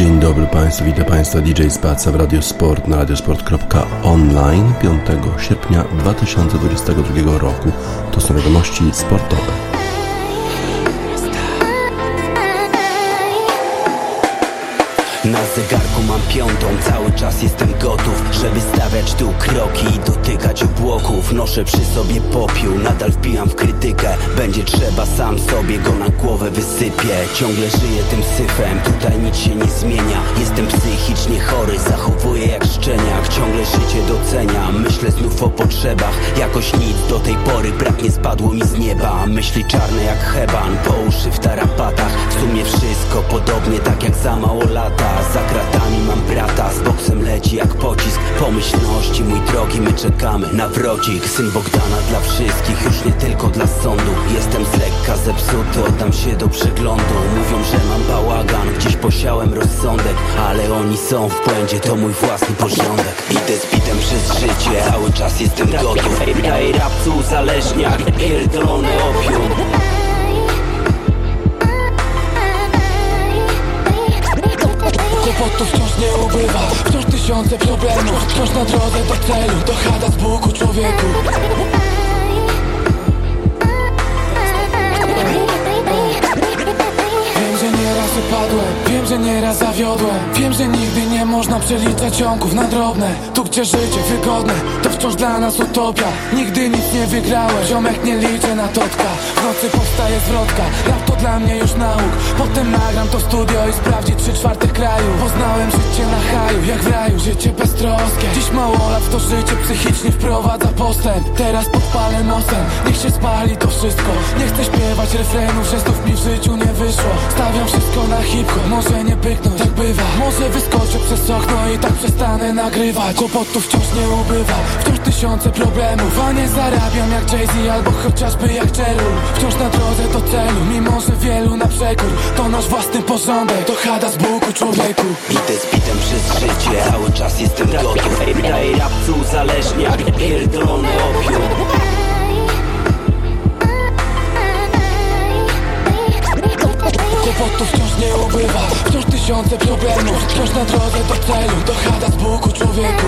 Dzień dobry Państwu, witam Państwa DJ Spaca w Radiosport na radiosport.online 5 sierpnia 2022 roku. To są wiadomości sportowe. Na zegarku mam piątą, cały czas jestem gotów Żeby stawiać tu kroki i dotykać obłoków. Noszę przy sobie popiół, nadal wpijam w krytykę. Będzie trzeba, sam sobie go na głowę wysypię. Ciągle żyję tym syfem, tutaj nic się nie zmienia. Jestem psychicznie chory, zachowuję jak szczeniak. Ciągle życie doceniam, myślę znów o potrzebach. Jakoś nic do tej pory brak nie spadło mi z nieba. Myśli czarne jak heban, po uszy w tarapatach. W sumie wszystko podobnie tak jak za mało lata za kratami mam brata, z boksem leci jak pocisk. Pomyślności, mój drogi, my czekamy na wrocik. Syn Bogdana dla wszystkich, już nie tylko dla sądu. Jestem z lekka zepsuty, oddam się do przeglądu. Mówią, że mam bałagan, gdzieś posiałem rozsądek Ale oni są w błędzie, to mój własny porządek. Idę z bitem przez życie, cały czas jestem gotów. Daję rapcu uzależniak, pierdolone opium Kłopotów wciąż nie ubywa. Wciąż tysiące problemów. Wciąż na drodze do celu. Dochada z Bóg człowieku. Wiem, że nieraz upadłem. Wiem, że nieraz zawiodłem. Wiem, że nigdy nie można przeliczać ciągów na drobne. Tu gdzie życie wygodne To wciąż dla nas utopia. Nigdy nic nie wygrałem. Ziomek nie liczę na totka. W nocy powstaje zwrotka. Rap to dla mnie już nauk. Potem nagram to studio i sprawdzi trzy czwarte kraju. Poznałem życie na haju Jak w raju, życie beztroskie. Dziś mało lat to życie psychicznie wprowadza postęp. Teraz podpalę nosem Niech się spali to wszystko. Nie chcę śpiewać refrenów, że znów mi w życiu nie wyszło. Stawiam wszystko na hip-hop Może nie pyknąć, tak bywa. Może wyskoczę przez okno i tak przestanę nagrywać. Kłopotów wciąż nie ubywa Wciąż tysiące problemów. A nie zarabiam jak Jay-Z albo chociażby jak Cheryl Wciąż na drodze do celu Mimo, że wielu na przekór. To nasz własny porządek To chada z Buku człowieku Idę z bitem przez życie, cały czas jestem gotów Daję rapcu uzależniak, pierdolone opium. Kłopotów wciąż nie ubywa. Wciąż tysiące problemów. Wciąż na drodze do celu. To chada z Buku człowieku.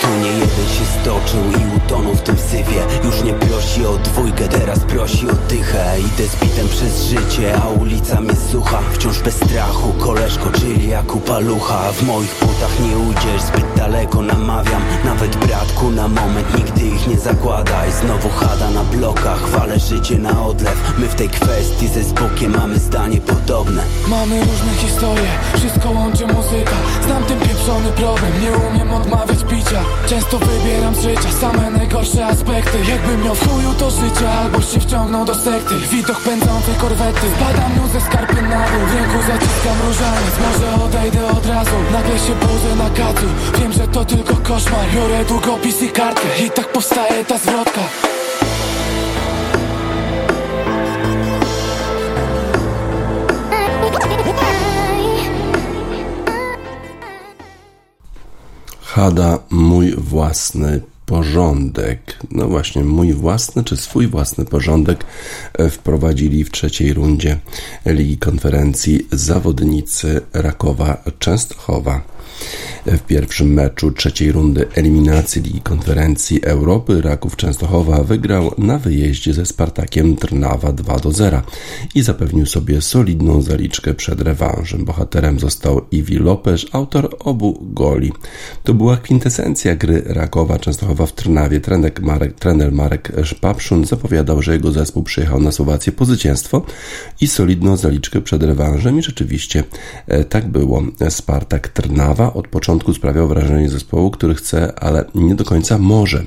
Tu nie jeden się stoczył i utonął w tym syfie. Już nie prosi o dwójkę, teraz prosi o dychę. Idę z bitem przez życie, a ulica mnie sucha Wciąż bez strachu, koleżko, czyli jak u palucha. W moich butach nie ujdziesz, zbyt daleko namawiam. Nawet bratku na moment, nigdy ich nie zakładaj. Znowu chada na blokach, wale życie na odlew. My w tej kwestii ze Zbukiem mamy zdanie podobne. Mamy różne historie, wszystko łączy muzyka. Znam ten pieprzony problem, nie umiem odmawiać picia. Często wybieram życia same najgorsze aspekty. Jakbym miał w chuju to życie, albo się wciągnął do sekty. Widok pędzącej korwety, spadam mu ze skarpy na dół. W ręku zaciskam różaniec, może odejdę od razu. Nagle się budzę na kacu, wiem, że to tylko koszmar. Biorę długopis i kartkę i tak powstaje ta zwrotka. Hada, mój własny porządek. No właśnie, mój własny czy swój własny porządek e, wprowadzili w trzeciej rundzie Ligi Konferencji zawodnicy Rakowa Częstochowa. W pierwszym meczu trzeciej rundy eliminacji Ligi Konferencji Europy Raków Częstochowa wygrał na wyjeździe ze Spartakiem Trnawa 2 do 0 i zapewnił sobie solidną zaliczkę przed rewanżem. Bohaterem został Iwi Lopez, autor obu goli. To była kwintesencja gry Rakowa Częstochowa w Trnawie. Trener Marek, trener Marek Szpapszun zapowiadał, że jego zespół przyjechał na Słowację po zwycięstwo i solidną zaliczkę przed rewanżem i rzeczywiście e, tak było. Spartak Trnawa od początku sprawiał wrażenie zespołu, który chce, ale nie do końca może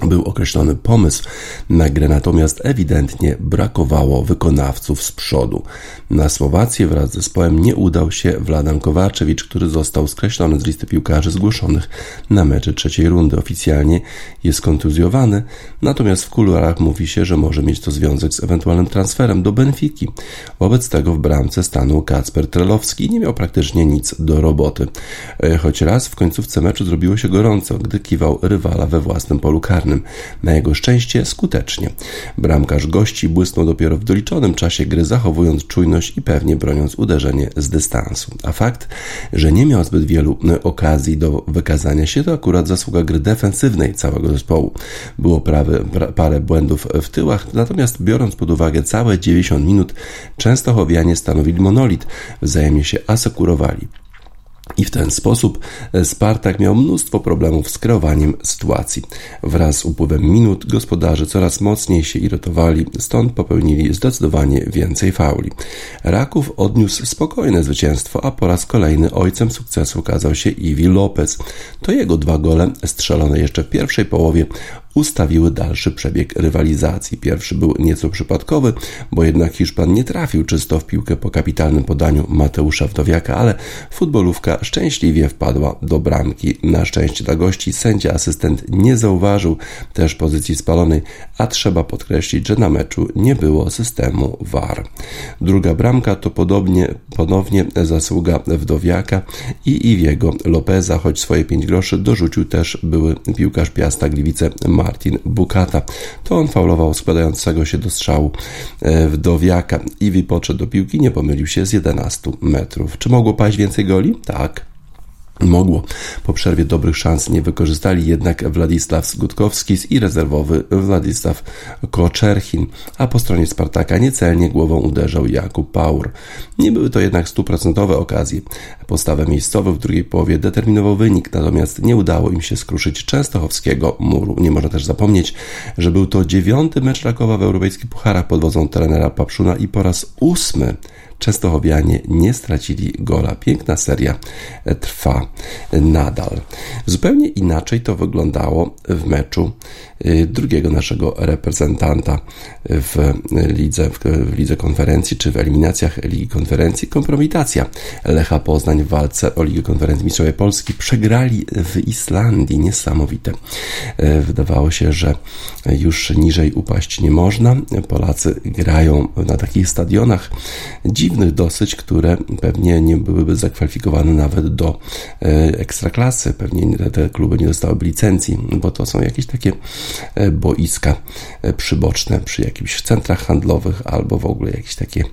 był określony pomysł na grę, natomiast ewidentnie brakowało wykonawców z przodu. Na Słowację wraz z zespołem nie udał się Wladan Kowarczewicz, który został skreślony z listy piłkarzy zgłoszonych na mecze trzeciej rundy. Oficjalnie jest kontuzjowany, natomiast w kuluarach mówi się, że może mieć to związek z ewentualnym transferem do Benfiki. Wobec tego w bramce stanął Kacper Trelowski i nie miał praktycznie nic do roboty. Choć raz w końcówce meczu zrobiło się gorąco, gdy kiwał rywala we własnym polu karnym. Karnym. Na jego szczęście skutecznie. Bramkarz gości błysnął dopiero w doliczonym czasie gry, zachowując czujność i pewnie broniąc uderzenie z dystansu. A fakt, że nie miał zbyt wielu okazji do wykazania się, to akurat zasługa gry defensywnej całego zespołu. Było prawy, pra, parę błędów w tyłach, natomiast biorąc pod uwagę całe 90 minut, Częstochowianie stanowili monolit, wzajemnie się asekurowali. I w ten sposób e, Spartak miał mnóstwo problemów z kreowaniem sytuacji. Wraz z upływem minut gospodarze coraz mocniej się irytowali, stąd popełnili zdecydowanie więcej fauli. Raków odniósł spokojne zwycięstwo, a po raz kolejny ojcem sukcesu okazał się Iwi Lopez. To jego dwa gole, strzelone jeszcze w pierwszej połowie, ustawiły dalszy przebieg rywalizacji. Pierwszy był nieco przypadkowy, bo jednak Hiszpan nie trafił czysto w piłkę po kapitalnym podaniu Mateusza Wdowiaka, ale futbolówka szczęśliwie wpadła do bramki. Na szczęście dla gości sędzia asystent nie zauważył też pozycji spalonej, a trzeba podkreślić, że na meczu nie było systemu VAR. Druga bramka to podobnie, ponownie zasługa Wdowiaka i Iwiego Lopeza, choć swoje 5 groszy dorzucił też były piłkarz Piasta Gliwice Martin Bukata. To on faulował składającego się do strzału e, Wdowiaka. Iwi podszedł do piłki, nie pomylił się z 11 metrów. Czy mogło paść więcej goli? Tak. Mogło. Po przerwie dobrych szans nie wykorzystali jednak Władysław Gutkowskis i rezerwowy Władysław Koczerchin, a po stronie Spartaka niecelnie głową uderzał Jakub Paur. Nie były to jednak stuprocentowe okazje. Postawę miejscową w drugiej połowie determinował wynik, natomiast nie udało im się skruszyć częstochowskiego muru. Nie można też zapomnieć, że był to dziewiąty mecz Rakowa w europejskich pucharach pod wodzą trenera Papszuna i po raz ósmy Częstochowianie nie stracili gola. Piękna seria trwa nadal. Zupełnie inaczej to wyglądało w meczu y, drugiego naszego reprezentanta w lidze, w lidze konferencji, czy w eliminacjach Ligi Konferencji. Kompromitacja Lecha Poznań w walce o Ligę Konferencji Mistrzowie Polski przegrali w Islandii. Niesamowite. Y, wydawało się, że już niżej upaść nie można. Polacy grają na takich stadionach dziwnych dosyć, które pewnie nie byłyby zakwalifikowane nawet do e, ekstraklasy. Pewnie te kluby nie dostałyby licencji, bo to są jakieś takie e, boiska e, przyboczne przy jakichś centrach handlowych albo w ogóle jakieś takie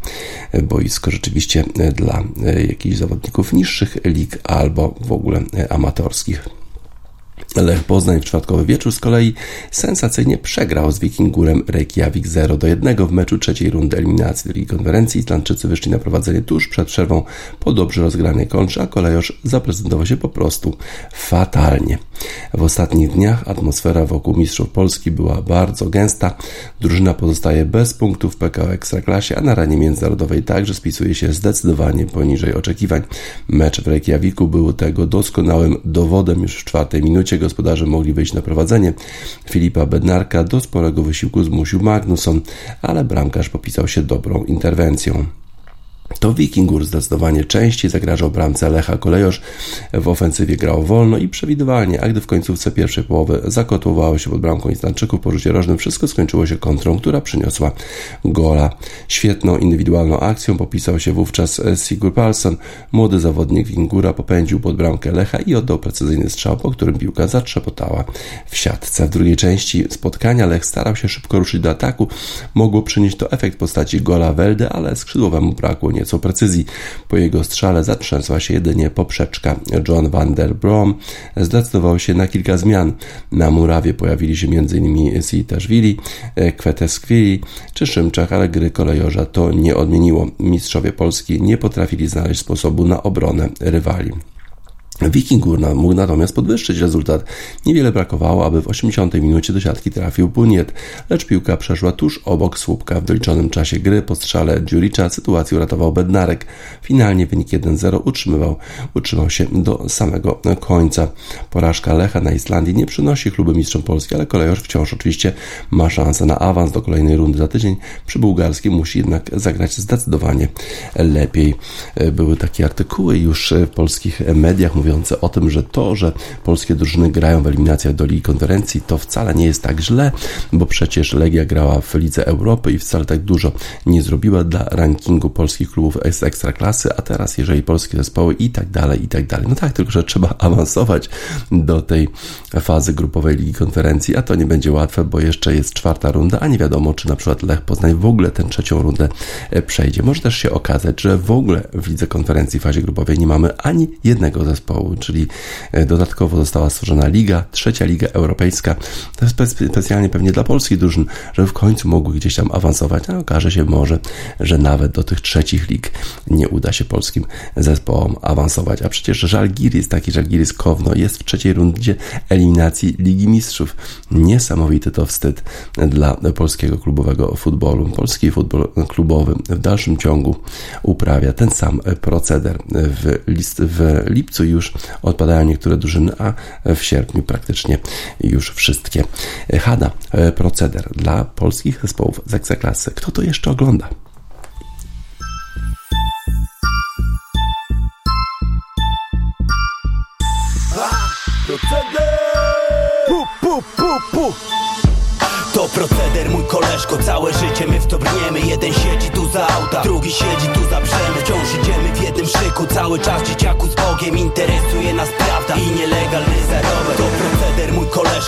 boisko rzeczywiście dla jakichś zawodników niższych lig albo w ogóle amatorskich. Lech Poznań w czwartkowy wieczór z kolei sensacyjnie przegrał z Wikingurem Reykjavik 0 do 1 w meczu trzeciej rundy eliminacji drugiej konferencji. Islandczycy wyszli na prowadzenie tuż przed przerwą po dobrze rozgranej kontrze, a kolejorz zaprezentował się po prostu fatalnie. W ostatnich dniach atmosfera wokół mistrzów Polski była bardzo gęsta. Drużyna pozostaje bez punktów w PKO Ekstraklasie, a na ranie międzynarodowej także spisuje się zdecydowanie poniżej oczekiwań. Mecz w Reykjaviku był tego doskonałym dowodem już w czwartej minucie gospodarze mogli wyjść na prowadzenie. Filipa Bednarka do sporego wysiłku zmusił Magnusson, ale bramkarz popisał się dobrą interwencją. To Wikingur zdecydowanie częściej zagrażał bramce Lecha Kolejosz. W ofensywie grał wolno i przewidywalnie, a gdy w końcówce pierwszej połowy zakotłowało się pod bramką Islandczyków po rzucie rożnym, wszystko skończyło się kontrą, która przyniosła gola. Świetną indywidualną akcją popisał się wówczas Sigur Palsson. Młody zawodnik Wikingura popędził pod bramkę Lecha i oddał precyzyjny strzał, po którym piłka zatrzepotała w siatce. W drugiej części spotkania Lech starał się szybko ruszyć do ataku. Mogło przynieść to efekt w postaci gola Welde, ale skrzydłowemu brakło nieco precyzji. Po jego strzale zatrzęsła się jedynie poprzeczka. John van der Brom zdecydował się na kilka zmian. Na murawie pojawili się m.in. Sitaszwili, Kweteskwili czy Szymczak, ale gry kolejorza to nie odmieniło. Mistrzowie Polski nie potrafili znaleźć sposobu na obronę rywali. Wikingur mógł natomiast podwyższyć rezultat. Niewiele brakowało, aby w 80 minucie do siatki trafił Puniet, lecz piłka przeszła tuż obok słupka. W doliczonym czasie gry po strzale Dziuricza sytuację uratował Bednarek. Finalnie wynik 1-0 utrzymywał, utrzymał się do samego końca. Porażka Lecha na Islandii nie przynosi kluby mistrzom Polski, ale kolejorz wciąż oczywiście ma szansę na awans do kolejnej rundy za tydzień. Przy bułgarskim musi jednak zagrać zdecydowanie lepiej. Były takie artykuły już w polskich mediach mówiące o tym, że to, że polskie drużyny grają w eliminacjach do Ligi Konferencji, to wcale nie jest tak źle, bo przecież Legia grała w Lidze Europy i wcale tak dużo nie zrobiła dla rankingu polskich klubów z ekstraklasy, a teraz jeżeli polskie zespoły i tak dalej, i tak dalej. No tak, tylko że trzeba awansować do tej fazy grupowej Ligi Konferencji, a to nie będzie łatwe, bo jeszcze jest czwarta runda, a nie wiadomo, czy na przykład Lech Poznań w ogóle tę trzecią rundę e, przejdzie. Może też się okazać, że w ogóle w Lidze Konferencji w fazie grupowej nie mamy ani jednego zespołu, czyli e, dodatkowo została stworzona Liga, trzecia Liga Europejska. To specjalnie pewnie dla polskich drużyn, żeby w końcu mogły gdzieś tam awansować, a okaże się może, że nawet do tych trzecich lig nie uda się polskim zespołom awansować. A przecież Żalgiris, taki Żalgiris Kowno jest w trzeciej rundzie eliminacji Ligi Mistrzów. Niesamowity to wstyd dla polskiego klubowego futbolu. Polski futbol klubowy w dalszym ciągu uprawia ten sam proceder. W, list, w lipcu już odpadają niektóre drużyny, a w sierpniu praktycznie już wszystkie. Hada, proceder dla polskich zespołów z Ekstraklasy. Kto to jeszcze ogląda? To proceder, mój koleżko, całe życie my w Jeden siedzi tu za auta, drugi siedzi tu za brzemy Wciąż idziemy jednym szyku, cały czas dzieciaku z Bogiem Interesuje nas prawda i nielegalny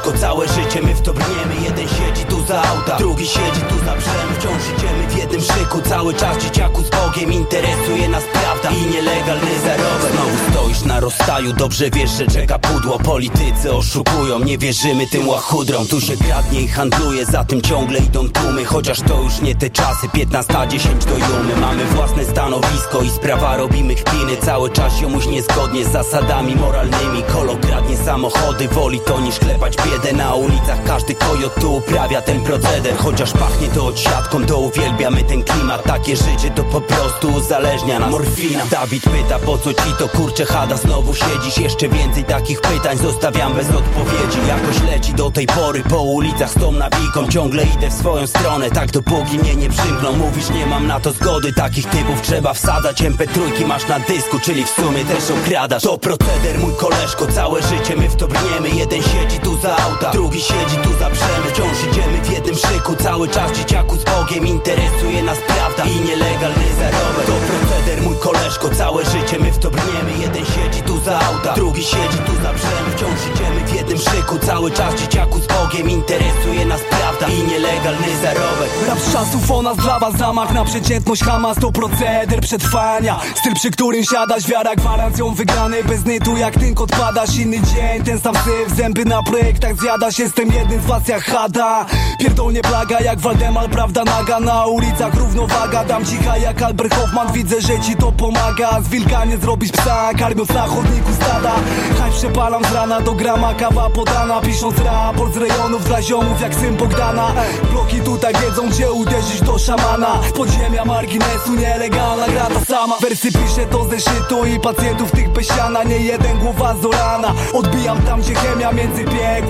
koleżko, całe życie my w to brniemy. Jeden siedzi tu za auta, drugi siedzi tu za brzemy Wciąż idziemy w jednym szyku, cały czas dzieciaku z Bogiem. Interesuje nas prawda i nielegalny zarobek. Znowu stoisz na rozstaju, dobrze wiesz, że czeka pudło. Politycy oszukują, nie wierzymy tym łachudrom. Tu się kradnie i handluje, za tym ciągle idą tłumy. Chociaż to już nie te czasy, 15 10 do jumy. Mamy własne stanowisko i sprawa robimy chpiny Cały czas jomuś niezgodnie z zasadami moralnymi. Kolo kradnie samochody, woli to niż klepać biedę Na ulicach każdy kojot tu uprawia ten proceder. Chociaż pachnie to odsiadką, to uwielbiamy ten klimat. Takie życie to po prostu uzależnia nas. Morfina. Dawid pyta po co ci to kurcze chada Znowu siedzisz, jeszcze więcej takich pytań Zostawiam bez odpowiedzi. Jakoś leci do tej pory po ulicach z tą nawiką. Ciągle idę w swoją stronę, tak dopóki mnie nie przymkną. Mówisz nie mam na to zgody, takich typów trzeba wsadzać. MP3 masz na dysku, czyli w sumie też okradasz. To proceder mój koleżko, całe życie my w to brniemy. Jeden siedzi tu za auta, drugi siedzi tu za brzemy Wciąż idziemy w jednym szyku, cały czas dzieciaku z Bogiem Interesuje nas prawda i nielegalny zarobek To proceder mój koleżko, całe życie my w to brniemy. Jeden siedzi tu za auta, drugi siedzi tu za brzemy. Wciąż idziemy w jednym szyku, cały czas dzieciaku z Bogiem Interesuje nas prawda i nielegalny zarobek Rap z czasów o nas dla was zamach na przeciętność Hamas to proceder przetrwania. Styl przy którym siadasz, wiara gwarancją wygranej Bez nytu jak tynk odpadasz, inny dzień. Ten sam syf, zęby na projektach zjadasz Jestem jednym z was jak Hada. Pierdolnie plaga jak Waldemar, prawda naga. Na ulicach równowaga, dam cicha jak Albert Hoffman. Widzę, że ci to pomaga. Z wilka nie zrobisz psa, karmiąc na chodniku stada. Haj przepalam z rana do grama, kawa podana. Pisząc raport z rejonów dla ziomów jak syn Bogdana. Bloki tutaj wiedzą gdzie uderzyć do szamana. Podziemia marginesu nielegalna gra ta sama. Wersy piszę to ze szytu i pacjentów tych bez siana. Nie jeden głowa zorana Odbijam tam gdzie chemia między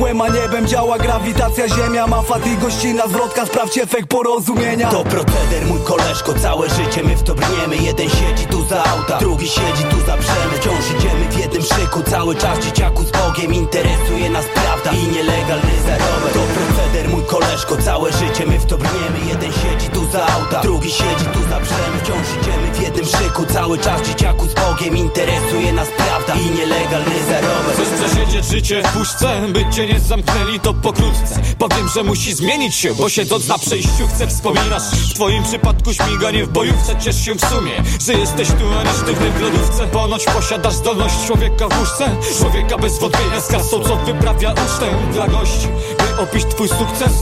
piekłem a niebem Działa grawitacja ziemia Ma fat i gościna zwrotka Sprawdź efekt porozumienia. To proceder mój koleżko, całe życie my w to brniemy. Jeden siedzi tu za auta, drugi siedzi tu za brzemy Wciąż idziemy w jednym szyku, cały czas dzieciaku z Bogiem Interesuje nas prawda i nielegalny zarobek To proceder mój koleżko, całe życie my w to brniemy. Jeden siedzi tu za auta, drugi siedzi tu za brzemy Wciąż idziemy w jednym szyku, cały czas dzieciaku z Bogiem Interesuje nas prawda i nielegalny zarobek Chcesz przesiedzieć życie w puszce, by nie zamknęli to pokrótce Powiem, że musi zmienić się, bo siedząc na przejściu chcę wspominasz W twoim przypadku śmiganie w bojówce Ciesz się w sumie, że jesteś tu, a nie sztywny w lodówce. Ponoć posiadasz zdolność człowieka w łóżce Człowieka bez wątpienia z kasą, co wyprawia ucztę dla gości By opić twój sukces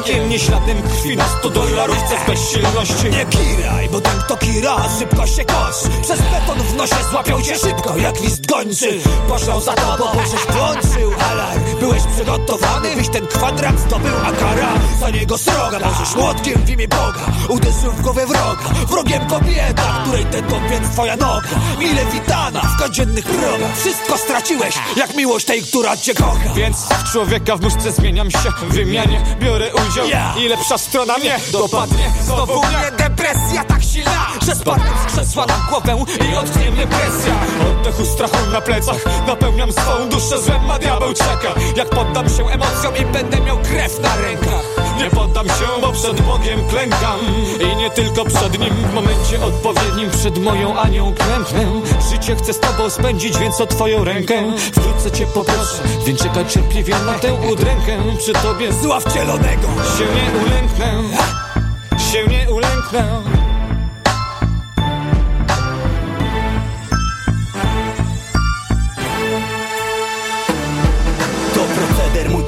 drinkiem, nie śladem krwi na 100 dolarówce z bezsilności. Nie kiraj, bo ten kto kira, szybko się kosz Przez beton w nosie złapią cię szybko jak list gończy. Poszło za tobą, bo żeś włączył alarm. Byłeś przygotowany, byś ten kwadrat zdobył, a kara za niego sroga Możesz młotkiem w imię Boga, uderzył w głowę wroga. Wrogiem kobieta, której ten więc twoja noga. Mile witana w codziennych progach. Wszystko straciłeś, jak miłość tej, która cię kocha. Więc w człowieka w muszce zmieniam się w wymianie. Biorę biorę udział I lepsza strona mnie dopadnie. Znowu mnie depresja tak silna Że spadnę z krzesła na głowę i odknie mnie presja. Oddechu strachu na plecach Napełniam swą duszę złem, a diabeł czeka. Jak poddam się emocjom i będę miał krew na rękach Nie poddam się, bo przed Bogiem klękam. I nie tylko przed Nim W momencie odpowiednim przed moją Anią klęknę Życie chcę z Tobą spędzić, więc o Twoją rękę Wkrótce Cię poproszę, więc czekaj cierpliwie na tę udrękę. Przy Tobie Zła wcielonego się nie ulęknę. Się nie ulęknę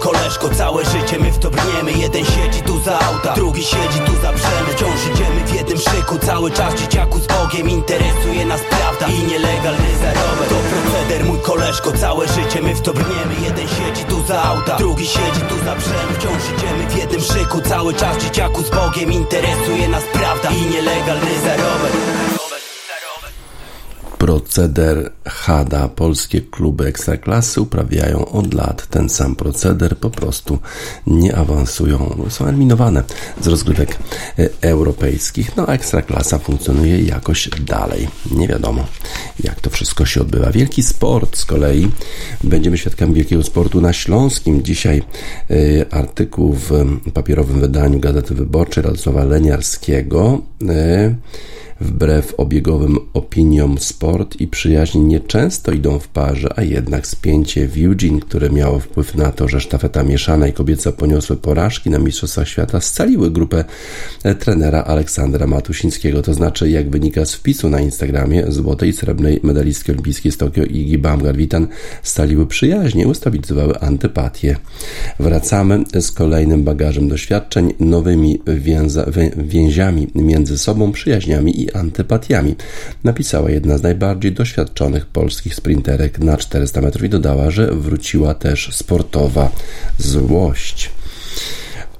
koleżko, całe życie my w to brniemy. Jeden siedzi tu za auta, drugi siedzi tu za brzemy Wciąż idziemy w jednym szyku, cały czas dzieciaku z Bogiem Interesuje nas prawda i nielegalny zarobek. To proceder mój koleżko, całe życie my w to brniemy. Jeden siedzi tu za auta, drugi siedzi tu za brzemy Wciąż idziemy w jednym szyku, cały czas dzieciaku z Bogiem Interesuje nas prawda i nielegalny zarobek proceder HADA. Polskie kluby ekstraklasy uprawiają od lat ten sam proceder, po prostu nie awansują, są eliminowane z rozgrywek e, europejskich. No a ekstraklasa funkcjonuje jakoś dalej. Nie wiadomo, jak to wszystko się odbywa. Wielki sport z kolei. Będziemy świadkami wielkiego sportu na Śląskim. Dzisiaj e, artykuł w papierowym wydaniu Gazety Wyborczej Radosława Leniarskiego. E, Wbrew obiegowym opiniom sport i przyjaźń nieczęsto idą w parze, a jednak spięcie w Eugene, które miało wpływ na to, że sztafeta mieszana i kobieca poniosły porażki na Mistrzostwach Świata, scaliły grupę trenera Aleksandra Matusińskiego. To znaczy, jak wynika z wpisu na Instagramie, złotej i srebrnej medalistki olimpijskiej z Tokio Igi Baumgart-Witan staliły przyjaźnie, ustabilizowały antypatię. Wracamy z kolejnym bagażem doświadczeń, nowymi więza, więziami między sobą, przyjaźniami i antypatiami, napisała jedna z najbardziej doświadczonych polskich sprinterek na 400 metrów i dodała, że wróciła też sportowa złość.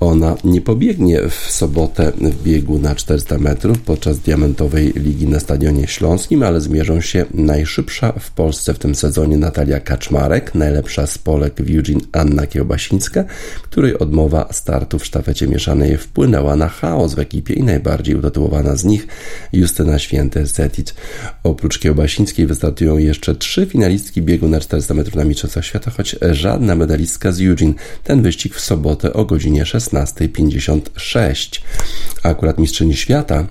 Ona nie pobiegnie w sobotę w biegu na 400 metrów podczas diamentowej ligi na stadionie śląskim, ale zmierzą się najszybsza w Polsce w tym sezonie Natalia Kaczmarek, najlepsza z Polek Eugene Anna Kiełbasińska, której odmowa startu w sztafecie mieszanej wpłynęła na chaos w ekipie i najbardziej utytułowana z nich Justyna Święty-Setic. Oprócz Kiełbasińskiej wystartują jeszcze trzy finalistki biegu na 400 metrów na Mistrzostwach Świata, choć żadna medalistka z Eugene. Ten wyścig w sobotę o godzinie 16 16.56. Akurat mistrzyni świata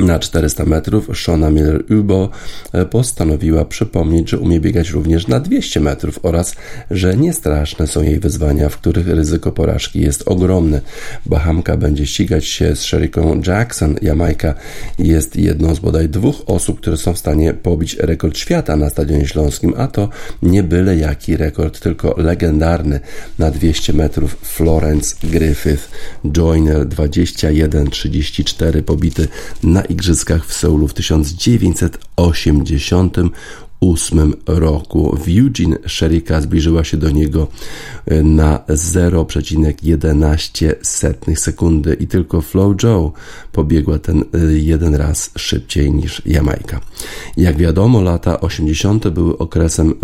na 400 metrów Shona Miller-Ubo e, postanowiła przypomnieć, że umie biegać również na 200 metrów oraz, że niestraszne są jej wyzwania, w których ryzyko porażki jest ogromne. Bahamka będzie ścigać się z Sheriką Jackson. Jamajka jest jedną z bodaj dwóch osób, które są w stanie pobić rekord świata na Stadionie Śląskim, a to nie byle jaki rekord, tylko legendarny na 200 metrów Florence Griffith Joyner 21-34 pobity na igrzyskach w Seulu w 1980 2008 roku. Eugene Sherika zbliżyła się do niego e, na 0,11 sekundy i tylko Flow Joe pobiegła ten e, jeden raz szybciej niż Jamajka. Jak wiadomo, lata 80. były okresem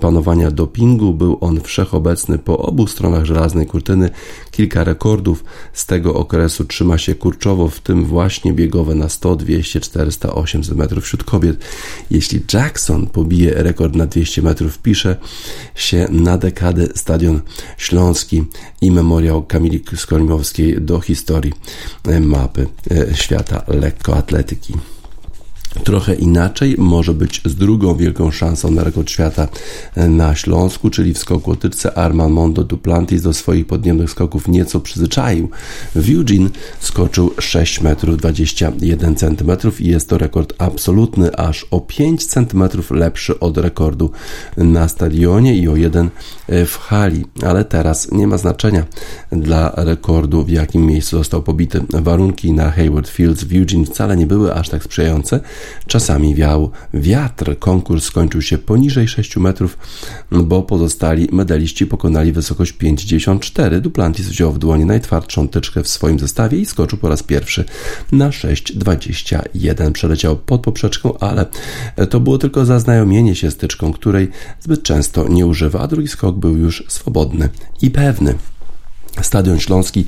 panowania dopingu. Był on wszechobecny po obu stronach żelaznej kurtyny. Kilka rekordów z tego okresu trzyma się kurczowo, w tym właśnie biegowe na 100, 200, 400, 800 metrów wśród kobiet. Jeśli Jackson pobije rekord na 200 metrów, pisze się na dekadę Stadion Śląski i memoriał Kamili Skolimowskiej do historii mapy e, świata lekkoatletyki. Trochę inaczej może być z drugą wielką szansą na rekord świata na Śląsku, czyli w skoku o tyczce Armand Duplantis do swoich podniebnych skoków nieco przyzwyczaił. W Eugene skoczył 6 metrów 21 cm i jest to rekord absolutny, aż o 5 cm lepszy od rekordu na stadionie i o jeden w hali, ale teraz nie ma znaczenia dla rekordu, w jakim miejscu został pobity. Warunki na Hayward Fields w Eugene wcale nie były aż tak sprzyjające. Czasami wiał wiatr. Konkurs skończył się poniżej 6 metrów, bo pozostali medaliści pokonali wysokość 54. Duplantis wziął w dłonie najtwardszą tyczkę w swoim zestawie i skoczył po raz pierwszy na 6,21. Przeleciał pod poprzeczką, ale to było tylko zaznajomienie się z tyczką, której zbyt często nie używa, a drugi skok był już swobodny i pewny. Stadion Śląski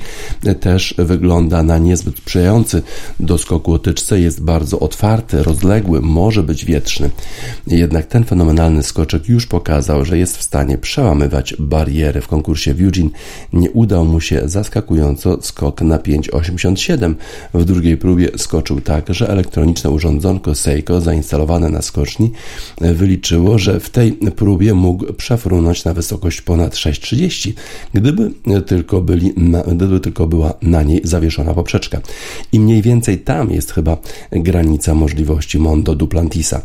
też wygląda na niezbyt sprzyjający do skoku o. Jest bardzo otwarty, rozległy, może być wietrzny. Jednak ten fenomenalny skoczek już pokazał, że jest w stanie przełamywać bariery. W konkursie w Eugene nie udał mu się zaskakująco skok na 5,87. W drugiej próbie skoczył tak, że elektroniczne urządzonko Seiko zainstalowane na skoczni wyliczyło, że w tej próbie mógł przefrunąć na wysokość ponad 6,30. Gdyby tylko tylko, byli gdyby tylko była na niej zawieszona poprzeczka. I mniej więcej tam jest chyba granica możliwości Mondo Duplantisa.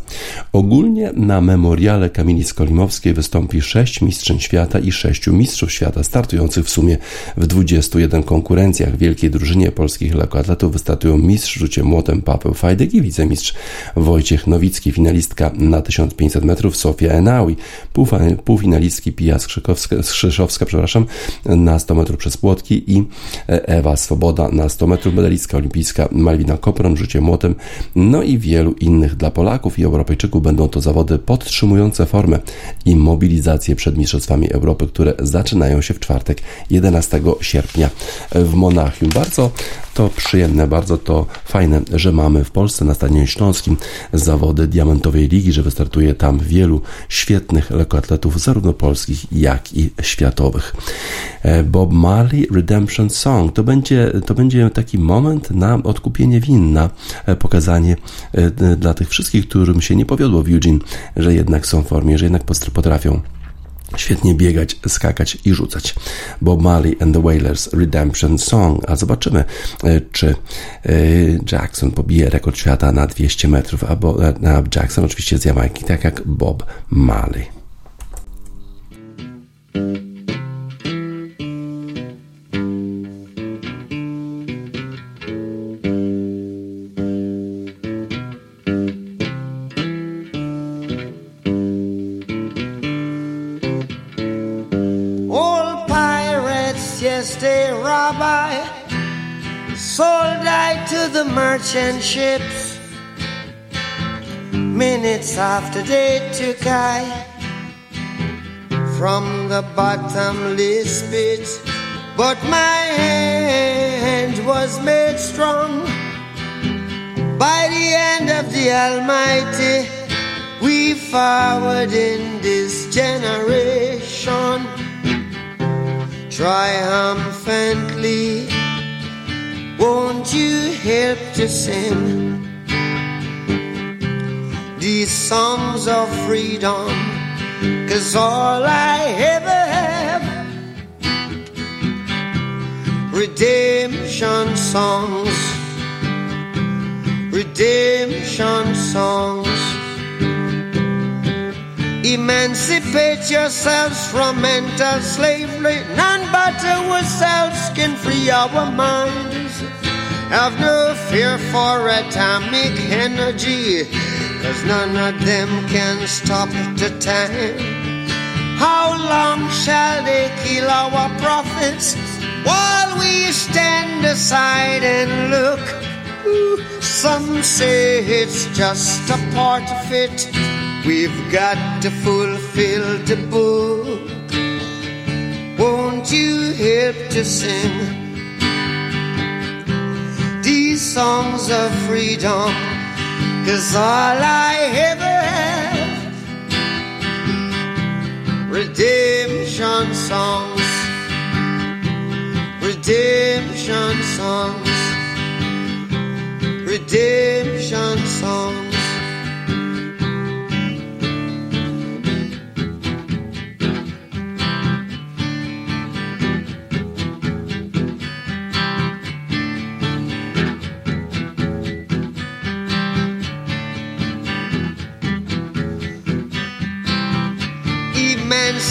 Ogólnie na memoriale Kamili Skolimowskiej wystąpi sześć mistrzyń świata i sześciu mistrzów świata, startujących w sumie w 21 konkurencjach. W wielkiej drużynie polskich lekkoatletów wystartują mistrz rzucie młotem Paweł Fajdek i wicemistrz Wojciech Nowicki, finalistka na 1500 metrów Sofia Enaui, półfinalistki Pija Skrzyszowska, przepraszam, na 100 metrów przez płotki i e, Ewa Swoboda na 100 metrów, medalistka olimpijska Malwina Kopron, rzucie młotem, no i wielu innych. Dla Polaków i Europejczyków będą to zawody podtrzymujące formę i mobilizację przed Mistrzostwami Europy, które zaczynają się w czwartek 11 sierpnia w Monachium. Bardzo to przyjemne, bardzo to fajne, że mamy w Polsce na Stadionie Śląskim zawody Diamentowej Ligi, że wystartuje tam wielu świetnych lekkoatletów, zarówno polskich, jak i światowych. E, Bob Marley Redemption Song to będzie, to będzie taki moment na odkupienie win, na e, pokazanie e, dla tych wszystkich, którym się nie powiodło w Eugene, że jednak są w formie, że jednak potrafią świetnie biegać, skakać i rzucać. Bob Marley and the Wailers Redemption Song, a zobaczymy, e, czy Jackson pobije rekord świata na 200 metrów, albo Jackson oczywiście z Jamajki, tak jak Bob Marley. Merchant ships. Minutes after they took I from the bottomless pit, but my hand was made strong by the hand of the Almighty. We forward in this generation triumphantly won't you help to sing these songs of freedom? Cause all I ever have redemption songs, redemption songs. Emancipate yourselves from mental slavery. None but ourselves can free our minds. Have no fear for atomic energy, cause none of them can stop the time. How long shall they kill our prophets while we stand aside and look? Some say it's just a part of it. We've got to fulfill the book. Won't you help to sing songs of freedom? Cause all I ever have redemption songs, redemption songs, redemption songs.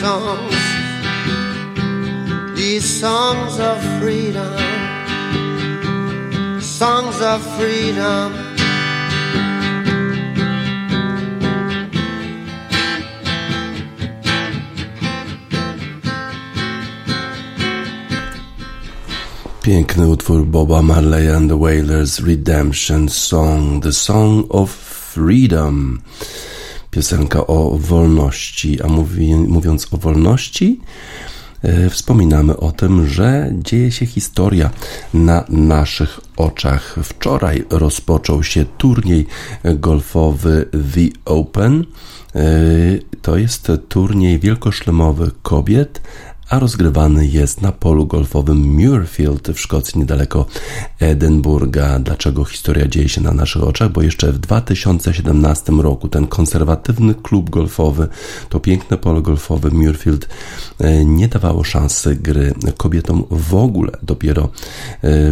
songs. These songs of freedom songs of freedom. Piękny utwór Boba Marley and the Wailers Redemption Song, The Song of Freedom. Piosenka o wolności, a mówi, mówiąc o wolności, E, wspominamy o tym, że dzieje się historia na naszych oczach. Wczoraj rozpoczął się turniej golfowy The Open. E, to jest turniej wielkoszlemowy kobiet a rozgrywany jest na polu golfowym Muirfield w Szkocji, niedaleko Edynburga. Dlaczego historia dzieje się na naszych oczach? Bo jeszcze w 2017 roku ten konserwatywny klub golfowy, to piękne pole golfowe Muirfield e, nie dawało szansy gry kobietom w ogóle. Dopiero e,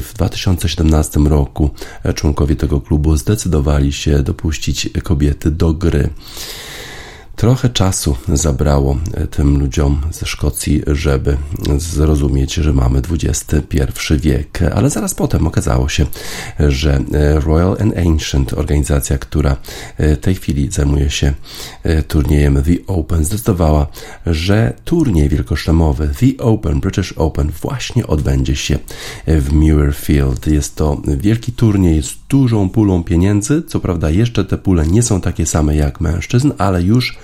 w 2017 roku członkowie tego klubu zdecydowali się dopuścić kobiety do gry. Trochę czasu zabrało e, tym ludziom ze Szkocji, żeby zrozumieć, że mamy XXI wiek, ale zaraz potem okazało się, że e, Royal and Ancient, organizacja, która e, w tej chwili zajmuje się turniejem The Open, zdecydowała, że turniej wielkoszlemowy The Open, British Open właśnie odbędzie się w Muirfield. Jest to wielki turniej z dużą pulą pieniędzy. Co prawda, jeszcze te pule nie są takie same jak mężczyzn, ale już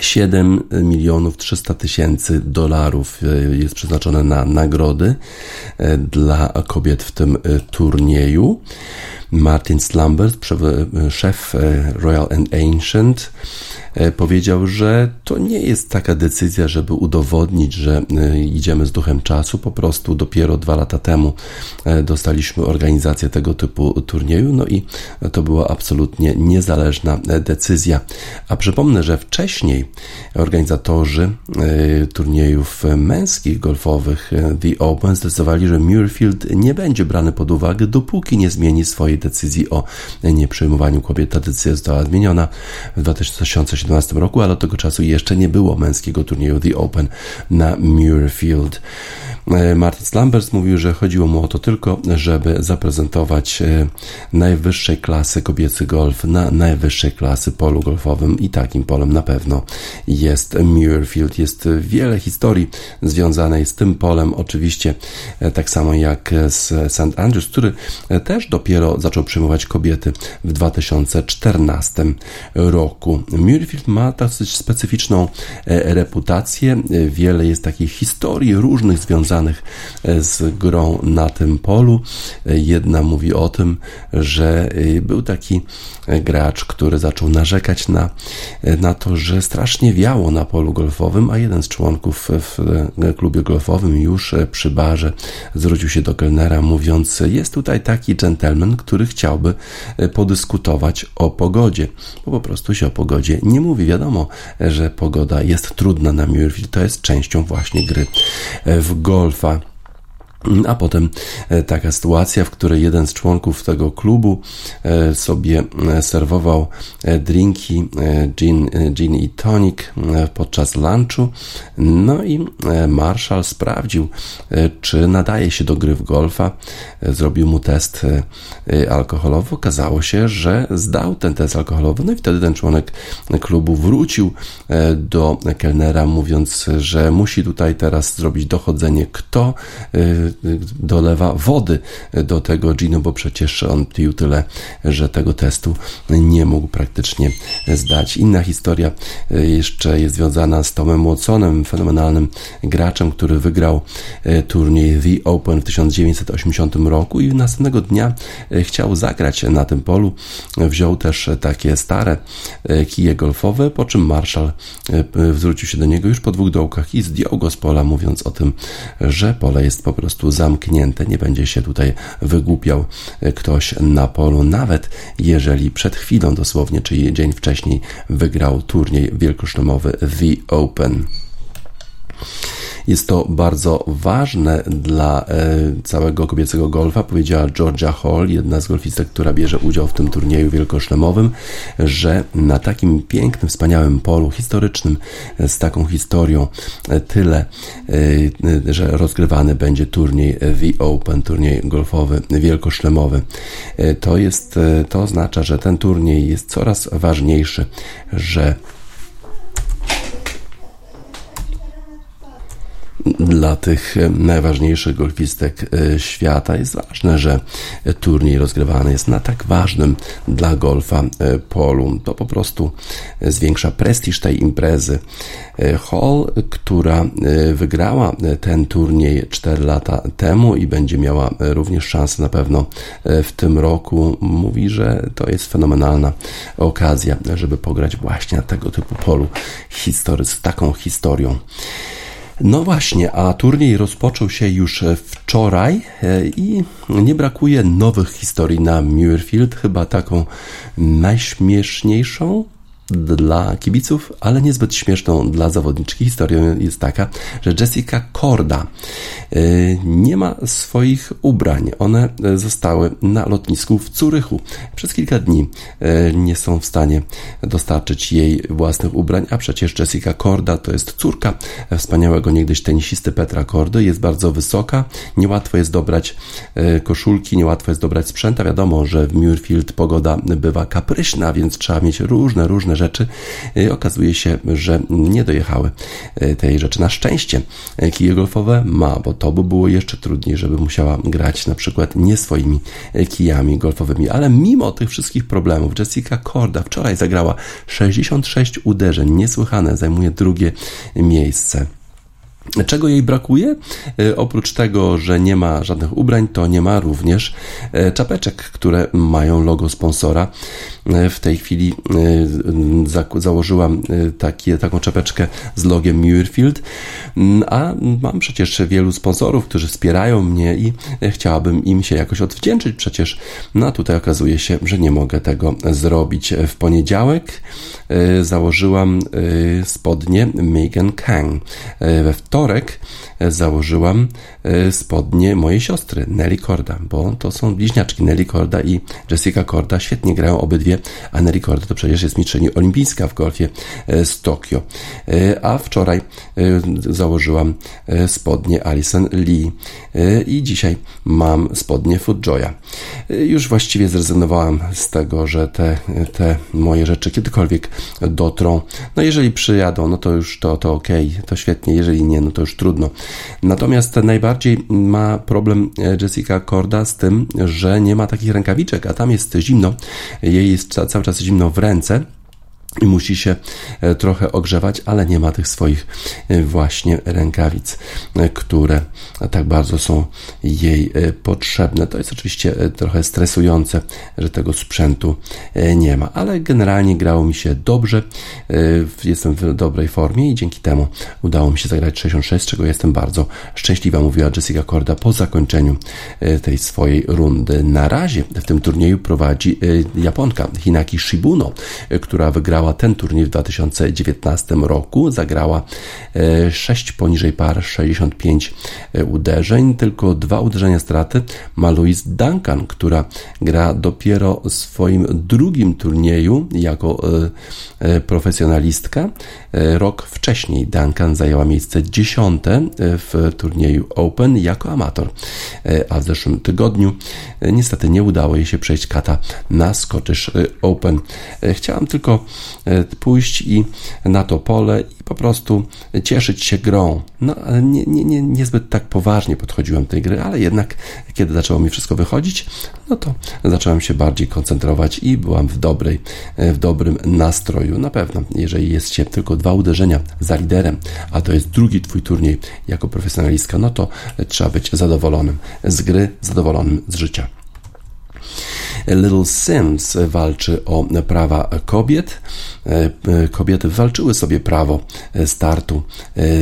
7 milionów 300 tysięcy dolarów e, jest przeznaczone na nagrody e, dla kobiet w tym e, turnieju. Martin Slumbers, szef Royal and Ancient, powiedział, że to nie jest taka decyzja, żeby udowodnić, że idziemy z duchem czasu. Po prostu dopiero dwa lata temu dostaliśmy organizację tego typu turnieju, no i to była absolutnie niezależna decyzja. A przypomnę, że wcześniej organizatorzy turniejów męskich golfowych The Open zdecydowali, że Muirfield nie będzie brany pod uwagę, dopóki nie zmieni swojej decyzji o nieprzyjmowaniu kobiet. Ta decyzja została zmieniona w 2017 2017 roku, ale od tego czasu jeszcze nie było męskiego turnieju The Open na Muirfield. E, Martin Slambers mówił, że chodziło mu o to tylko, żeby zaprezentować e, najwyższej klasy kobiecy golf na najwyższej klasy polu golfowym i takim polem na pewno jest Muirfield. Jest wiele historii związanej z tym polem, oczywiście e, tak samo jak z St. Andrews, który też dopiero zaczął przyjmować kobiety w 2014 roku. Muirfield ma dosyć specyficzną reputację, wiele jest takich historii różnych związanych związanych e, z grą na tym polu. E, jedna mówi o tym, że e, był taki gracz, który zaczął narzekać na, na to, że strasznie wiało na polu golfowym, a jeden z członków w klubie golfowym już przy barze zwrócił się do kelnera, mówiąc: Jest tutaj taki gentleman, który chciałby podyskutować o pogodzie, bo po prostu się o pogodzie nie mówi. Wiadomo, że pogoda jest trudna na Muirfield, to jest częścią właśnie gry w golf golfa. A potem e, taka sytuacja, w której jeden z członków tego klubu e, sobie e, serwował drinki gin, gin i tonic podczas lunchu. No i Marshall sprawdził, czy nadaje się do gry w golfa. Zrobił mu test alkoholowy. Okazało się, że zdał ten test alkoholowy. No i wtedy ten członek klubu wrócił do kelnera, mówiąc, że musi tutaj teraz zrobić dochodzenie, kto dolewa wody do tego ginu, bo przecież on pił tyle, że tego testu nie mógł praktycznie zdać. Inna historia e, jeszcze jest związana z Tomem Watsonem, fenomenalnym graczem, który wygrał e, turniej The Open w 1980 roku i następnego dnia e, chciał zagrać na tym polu. Wziął też takie stare kije golfowe, po czym Marshall zwrócił się do niego już po dwóch dołkach i zdjął go z pola, mówiąc o tym, że pole jest po prostu prostu zamknięte. Nie będzie się tutaj wygłupiał ktoś na polu, nawet jeżeli przed chwilą dosłownie, czyli dzień wcześniej, wygrał turniej wielkoszlemowy The Open. Jest to bardzo ważne dla e, całego kobiecego golfa, powiedziała Georgia Hall, jedna z golfistek, która bierze udział w tym turnieju wielkoszlemowym, że na takim pięknym, wspaniałym polu historycznym, e, z taką historią, e, tyle, że rozgrywany będzie turniej The Open, turniej golfowy wielkoszlemowy. To jest, to oznacza, że ten turniej jest coraz ważniejszy, że dla tych najważniejszych golfistek e, świata jest ważne, że turniej rozgrywany jest na tak ważnym dla golfa e, polu. To po prostu zwiększa prestiż tej imprezy. E, Hall, która wygrała ten turniej 4 lata temu i będzie miała również szansę na pewno w tym roku, mówi, że to jest fenomenalna okazja, żeby pograć właśnie na tego typu polu history, z taką historią. No właśnie, a turniej rozpoczął się już wczoraj e, i nie brakuje nowych historii na Muirfield. Chyba taką najśmieszniejszą dla kibiców, ale niezbyt śmieszną dla zawodniczki. Historią jest taka, że Jessica Korda y, nie ma swoich ubrań. One zostały na lotnisku w Curychu. Przez kilka dni y, nie są w stanie dostarczyć jej własnych ubrań, a przecież Jessica Korda to jest córka wspaniałego niegdyś tenisisty Petra Kordy. Jest bardzo wysoka, niełatwo jest dobrać y, koszulki, niełatwo jest dobrać sprzęta. Wiadomo, że w Muirfield pogoda bywa kapryśna, więc trzeba mieć różne, różne rzeczy. Y, okazuje się, że nie dojechały y, tej rzeczy. Na szczęście y, kije golfowe ma, bo to by było jeszcze trudniej, żeby musiała grać na przykład nie swoimi kijami golfowymi. Ale mimo tych wszystkich problemów, Jessica Korda wczoraj zagrała 66 uderzeń, niesłychane, zajmuje drugie miejsce. Czego jej brakuje? Oprócz tego, że nie ma żadnych ubrań, to nie ma również czapeczek, które mają logo sponsora. E, w tej chwili założyłam takie, taką czapeczkę z logiem Muirfield, mm, a mam przecież wielu sponsorów, którzy wspierają mnie i chciałabym im się jakoś odwdzięczyć przecież. No a tutaj okazuje się, że nie mogę tego zrobić. W poniedziałek założyłam spodnie Megan Kang. We wtorek e, założyłam e, spodnie mojej siostry, Nelly Korda, bo to są bliźniaczki. Nelly Korda i Jessica Korda świetnie grają obydwie, a Nelly Korda to przecież jest mistrzyni olimpijska w golfie e, z Tokio. A wczoraj założyłam spodnie Alison Lee i dzisiaj mam spodnie Footjoya. Już właściwie zrezygnowałam z tego, że te, te moje rzeczy kiedykolwiek dotrą. No jeżeli przyjadą, no to już to, to ok, to świetnie, jeżeli nie, no to już trudno. Natomiast najbardziej ma problem e, Jessica Korda z tym, że nie ma takich rękawiczek, a tam jest zimno. Jej jest cały czas zimno w ręce musi się e, trochę ogrzewać, ale nie ma tych swoich e, właśnie rękawic, e, które tak bardzo są jej potrzebne. To jest oczywiście trochę stresujące, że tego sprzętu nie ma, ale generalnie grało mi się dobrze. Jestem w dobrej formie i dzięki temu udało mi się zagrać 66, czego jestem bardzo szczęśliwa, mówiła Jessica Korda po zakończeniu tej swojej rundy. Na razie w tym turnieju prowadzi Japonka Hinaki Shibuno, która wygrała wygrała ten turniej w 2019 roku. Zagrała 6 e, poniżej par, 65 e, uderzeń, tylko dwa uderzenia straty ma Louise Duncan, która gra dopiero w swoim drugim turnieju jako e, profesjonalistka. Rok wcześniej Duncan zajęła miejsce dziesiąte w turnieju Open jako amator, a w zeszłym tygodniu niestety nie udało jej się przejść kata na Scottish Open. Chciałam tylko pójść i na to pole i po prostu cieszyć się grą. No, nie, nie, nie, niezbyt tak poważnie podchodziłem do tej gry, ale jednak kiedy zaczęło mi wszystko wychodzić, no to zacząłem się bardziej koncentrować i byłam w dobrej, e, w dobrym nastroju. Na pewno, jeżeli jest się tylko dwa uderzenia za liderem, a to jest drugi twój turniej jako profesjonalistka, no to trzeba być zadowolonym z gry, zadowolonym z życia. Little Sims walczy o prawa kobiet. Kobiety walczyły sobie prawo startu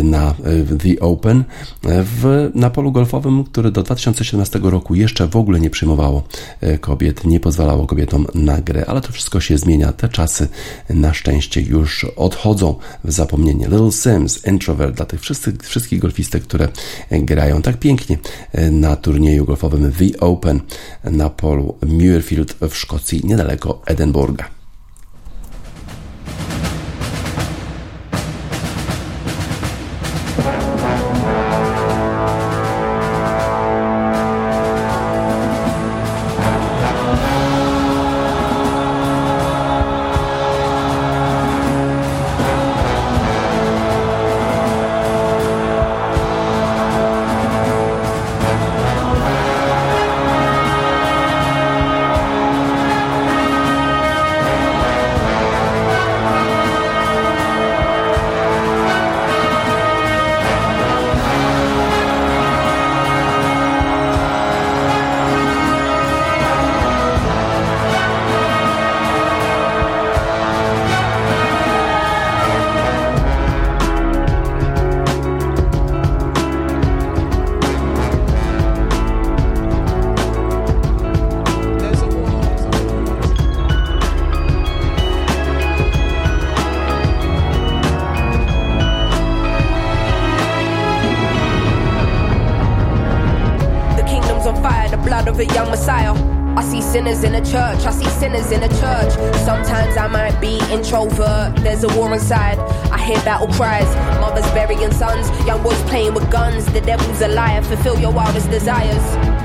na The Open w, na polu golfowym, który do 2017 roku jeszcze w ogóle nie przyjmowało kobiet, nie pozwalało kobietom na grę, ale to wszystko się zmienia. Te czasy na szczęście już odchodzą w zapomnienie. Little Sims, Introvert dla tych wszystkich, wszystkich golfistek, które grają tak pięknie na turnieju golfowym The Open na polu Muirfield w Szkocji, niedaleko Edynburga. church. I see sinners in the church. Sometimes I might be introvert. There's a war inside. I hear battle cries. Mothers burying sons. Young boys playing with guns. The devil's a liar. Fulfill your wildest desires.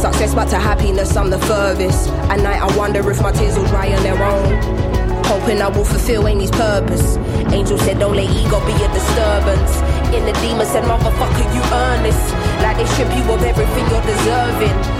Success but to happiness, I'm the furthest. At night, I wonder if my tears will dry on their own. Hoping I will fulfill Amy's purpose. Angel said, don't let ego be a disturbance. In the demon said, motherfucker, you earn this. Like they strip you of everything you're deserving.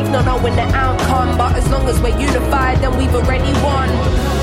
ignorant when the outcome. But as long as we're unified, then we've already won.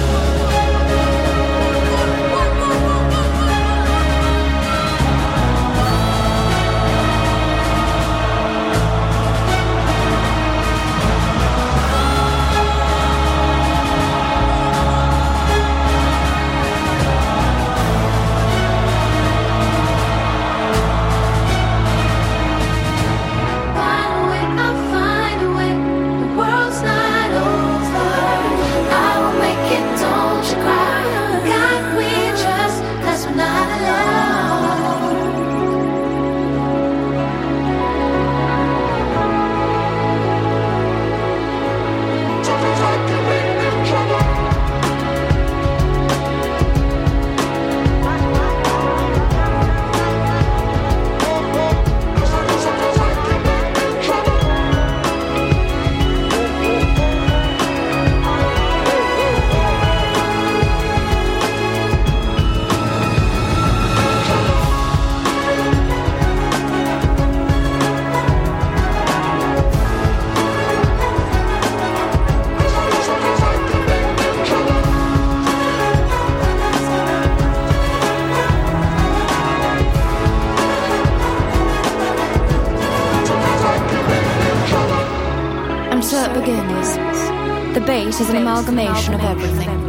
Of everything.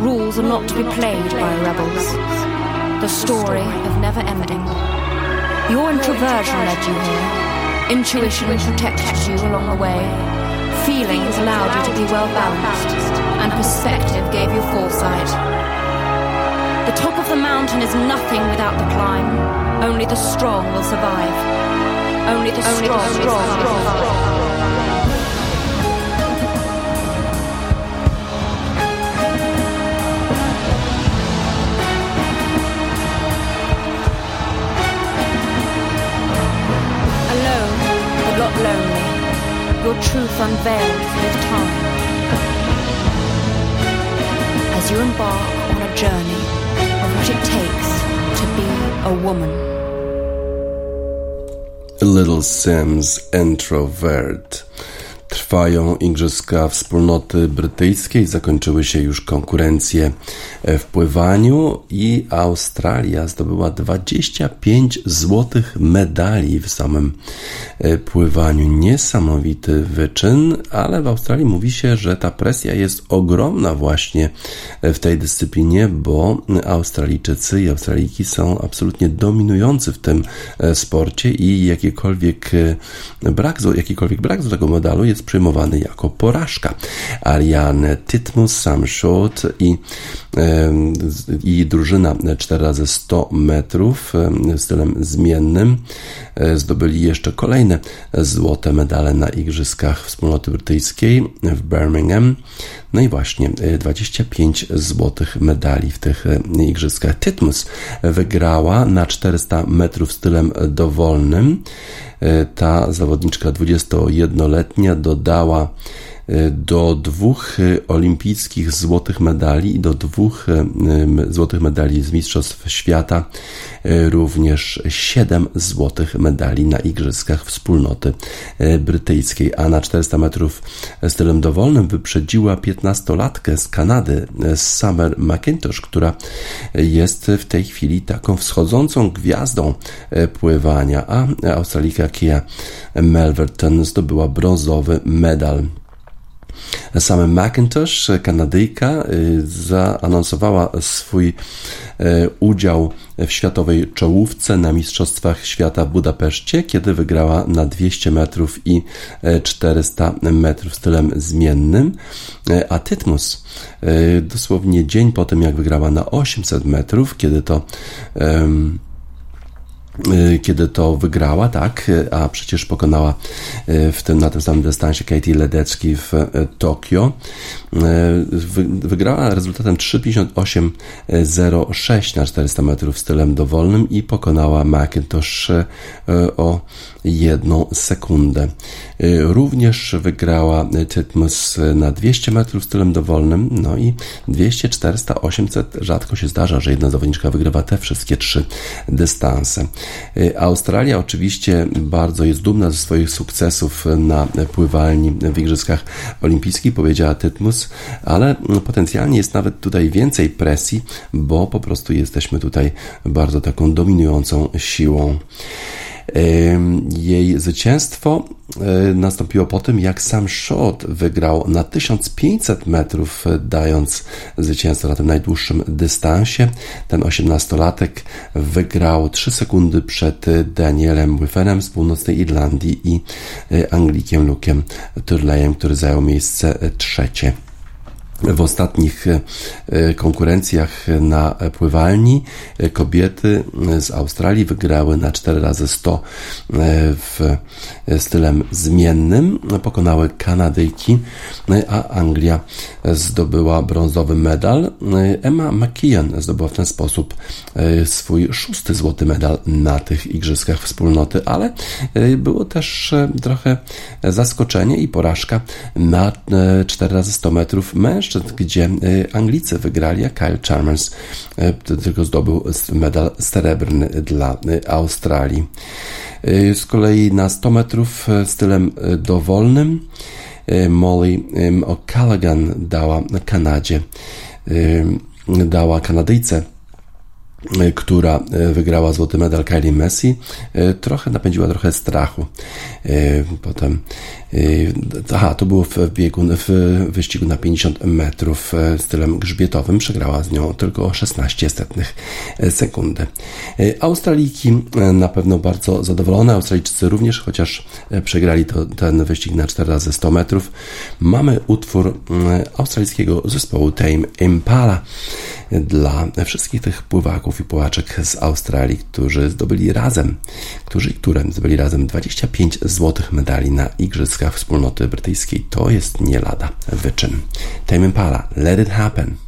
Rules are not to be played by rebels. The story of never ending. Your introversion led you here. Intuition protected you along the way. Feelings allowed you to be well balanced. And perspective gave you foresight. The top of the mountain is nothing without the climb. Only the strong will survive. Only the Only strong, the strong, strong, strong. not your truth unveiled with time. As you embark on a journey of what it takes to be a woman. Little Sims Introvert. Trwają Igrzyska Wspólnoty Brytyjskiej, zakończyły się już konkurencje w pływaniu i Australia zdobyła 25 złotych medali w samym pływaniu. Niesamowity wyczyn, ale w Australii mówi się, że ta presja jest ogromna właśnie w tej dyscyplinie, bo Australijczycy i Australijki są absolutnie dominujący w tym e, sporcie i jakiekolwiek e, brak, jakikolwiek brak z tego medalu jest przyjmowany jako porażka. Ariane Titmus, Sam Short i, i drużyna 4 razy 100 metrów stylem zmiennym e, zdobyli jeszcze kolejne złote medale na Igrzyskach Wspólnoty Brytyjskiej w Birmingham. No i właśnie 25 e, złotych medali w tych e, Igrzyskach. Titmus wygrała na 400 metrów stylem dowolnym. E, ta zawodniczka 21-letnia dodała do dwóch e, olimpijskich złotych medali i do dwóch złotych medali z Mistrzostw Świata, również siedem złotych medali na Igrzyskach Wspólnoty Brytyjskiej, a na 400 metrów stylem dowolnym wyprzedziła 15-latkę z Kanady, Summer McIntosh, która jest w tej chwili taką wschodzącą gwiazdą pływania, a Australika Kia Melverton zdobyła brązowy medal. Sam McIntosh, Kanadyjka, y, zaanonsowała swój y, udział w światowej czołówce na Mistrzostwach Świata w Budapeszcie, kiedy wygrała na 200 metrów i 400 y, metrów stylem zmiennym, a Tytmus dosłownie dzień po tym, jak wygrała na 800 metrów, kiedy to um, kiedy to wygrała, tak, a przecież pokonała y, w tym, na tym samym dystansie Katie Ledecki w y, Tokio. Wygrała rezultatem 3.58.06 na 400 metrów stylem dowolnym i pokonała McIntosh o jedną sekundę. Również wygrała Tytmus na 200 metrów stylem dowolnym, no i 200, 400, 800. Rzadko się zdarza, że jedna zawodniczka wygrywa te wszystkie trzy dystanse. Australia oczywiście bardzo jest dumna ze swoich sukcesów na pływalni w Igrzyskach Olimpijskich, powiedziała Tytmus, ale potencjalnie jest nawet tutaj więcej presji, bo po prostu jesteśmy tutaj bardzo taką dominującą siłą. Jej zwycięstwo e, nastąpiło po tym, jak sam Shot wygrał na 1500 metrów, e, dając zwycięstwo na tym najdłuższym dystansie. Ten 18-latek wygrał 3 sekundy przed Danielem Wyfenem z północnej Irlandii i e, Anglikiem Luke'em Turleyem, który zajął miejsce trzecie w ostatnich e, konkurencjach na pływalni e, kobiety z Australii wygrały na 4 razy 100 e, w stylem zmiennym. Pokonały Kanadyjki, a Anglia zdobyła brązowy medal. Emma McKeon zdobyła w ten sposób swój szósty złoty medal na tych igrzyskach wspólnoty, ale było też trochę zaskoczenie i porażka na 4 razy 100 metrów mężczyzn gdzie y, Anglicy wygrali, a Kyle Chalmers y, tylko zdobył medal srebrny dla y, Australii. Z kolei na 100 metrów stylem dowolnym Molly O'Callaghan dała Kanadzie, dała Kanadyjce która wygrała złoty medal Kylie Messi, trochę napędziła trochę strachu. Potem Y, aha, to było w biegu, w wyścigu na 50 metrów stylem grzbietowym. Przegrała z nią tylko o 16 setnych sekundy. Australijki na pewno bardzo zadowolone, Australijczycy również, chociaż przegrali to, ten wyścig na 4 razy 100 metrów. Mamy utwór australijskiego zespołu Tame Impala dla wszystkich tych pływaków i płaczek z Australii, którzy zdobyli razem, którzy i które zdobyli razem 25 złotych medali na Igrzyskach Wspólnoty Brytyjskiej. To jest nie lada wyczyn. Tame Impala, Let It Happen.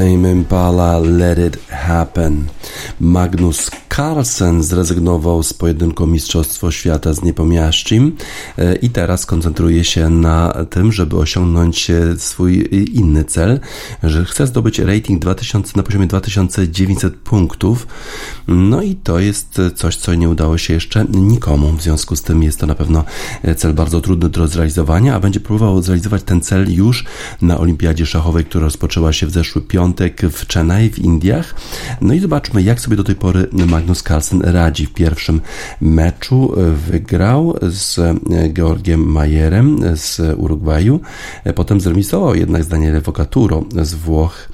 Tame Impala Let It Happen. Magnus Carlsen zrezygnował z pojedynku Mistrzostwo Świata z Niepomiaszczim e, i teraz koncentruje się na tym, żeby osiągnąć e, swój inny cel, że chce zdobyć rating 2000, na poziomie 2900 punktów. No i to jest coś, co nie udało się jeszcze nikomu. W związku z tym jest to na pewno cel bardzo trudny do zrealizowania, a będzie próbował zrealizować ten cel już na Olimpiadzie Szachowej, która rozpoczęła się w zeszły piątek w Chennai w Indiach. No i zobaczmy, jak sobie do tej pory Magnus Carlsen radzi. W pierwszym meczu wygrał z Georgiem Majerem z Urugwaju, potem zremisował jednak z Danielem Vocaturo z Włoch,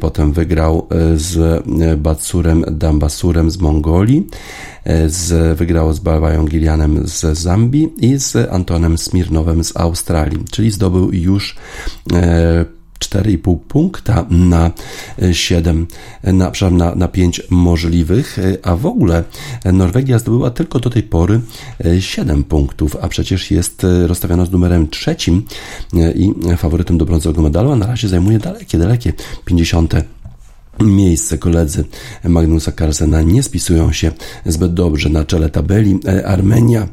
potem wygrał z Batsurem Dambasurem z Mongolii, z, wygrał z Balwają Gilianem z Zambii i z Antonem Smirnowem z Australii, czyli zdobył już 4,5 punkta na 7, na, na, na 5 możliwych, a w ogóle Norwegia zdobyła tylko do tej pory 7 punktów, a przecież jest rozstawiona z numerem trzecim i faworytem do brązowego medalu, a na razie zajmuje dalekie, dalekie 50 miejsce koledzy Magnusa Carlsena nie spisują się zbyt dobrze na czele tabeli. Armenia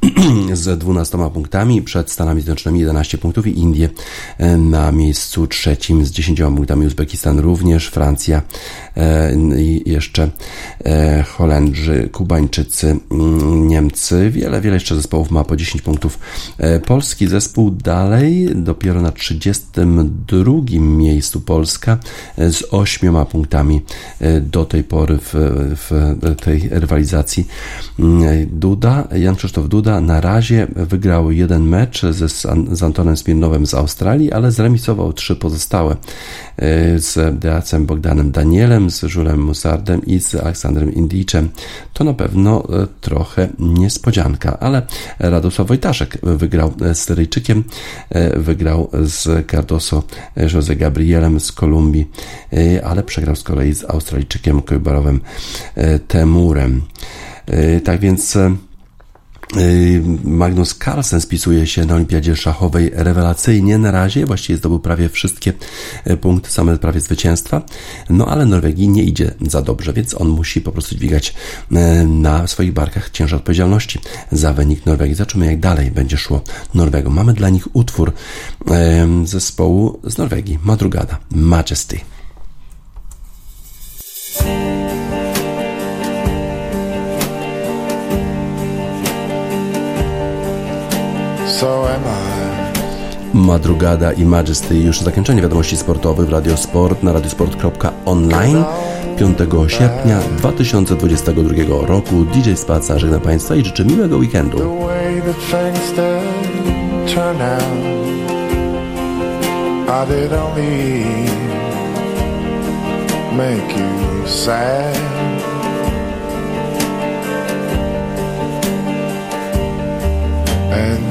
z 12 punktami, przed Stanami Zjednoczonymi 11 punktów i Indie e, na miejscu trzecim z 10 punktami, Uzbekistan również, Francja e, i jeszcze e, Holendrzy, Kubańczycy, mm, Niemcy, wiele, wiele jeszcze zespołów ma po 10 punktów. Polski zespół dalej, dopiero na 32 miejscu Polska z 8 punktami do tej pory w, w tej rywalizacji. Mm, Duda, Jan Krzysztof Duda na razie wygrał jeden mecz ze, z Antonem Smirnowem z Australii, ale zremisował trzy pozostałe e, z Deacem Bogdanem Danielem, z Żulem Musardem i z Aleksandrem Indiczem. To na pewno e, trochę niespodzianka, ale Radosław Wojtaszek wygrał z Syryjczykiem, wygrał z Cardoso Jose Gabrielem z Kolumbii, ale przegrał z kolei z Australijczykiem Kojbarowem Temurem. Tak więc Y, Magnus Carlsen spisuje się na Olimpiadzie Szachowej rewelacyjnie na razie, właściwie zdobył prawie wszystkie y, punkty, same prawie zwycięstwa, no ale Norwegii nie idzie za dobrze, więc on musi po prostu dźwigać y, na swoich barkach ciężar odpowiedzialności za wynik Norwegii. Zobaczymy jak dalej będzie szło Norwegom. Mamy dla nich utwór zespołu z Norwegii, Madrugada, Majesty. So am I. Madrugada i Majesty. Już zakończenie wiadomości sportowych w Radiosport na radiosport.online 5 sierpnia 2022 roku. DJ Spaca żegna Państwa i życzę miłego weekendu. make you sad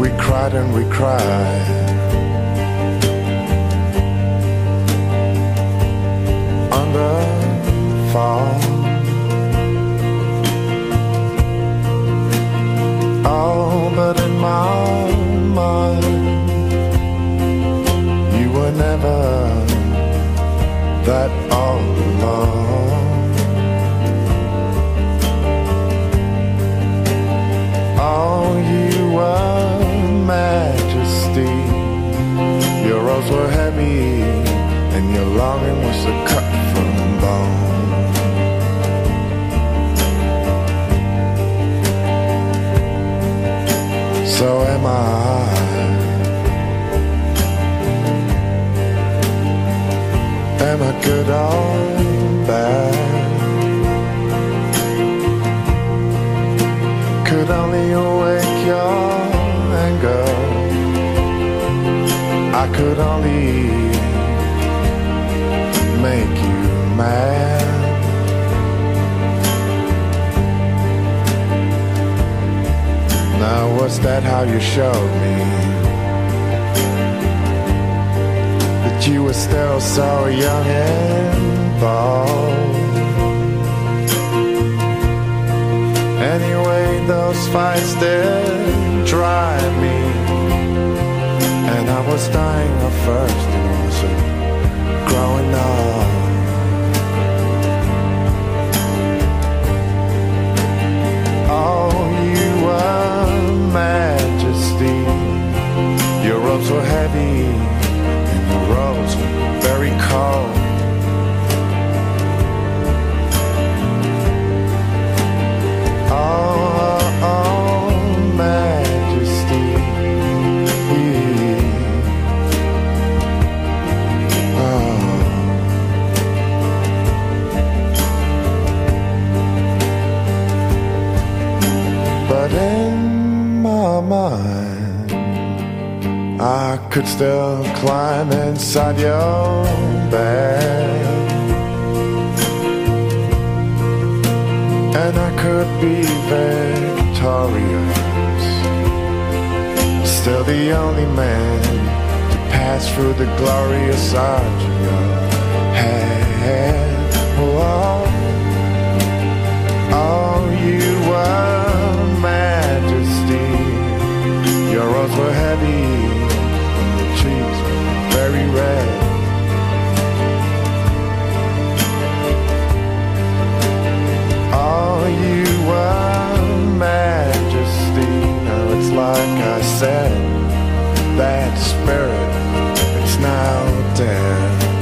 we cried and we cried. Under fall. Oh, but in my mind, you were never that all alone. Oh, you were majesty. Your rose were heavy, and your longing was a cut from bone. So am I. Am I good or bad? Could only make you mad. Now, was that how you showed me that you were still so young and bold? Anyway, those fights did drive me. I was dying of first and also growing up. Oh, you were majesty. Your robes were heavy And your robes were very cold. Oh could still climb inside your bed. And I could be victorious, still the only man to pass through the glorious arch of your head. Oh, oh, you were majesty. Your rose were heavy red. Are you a majesty? Now it's like I said, that spirit, it's now dead.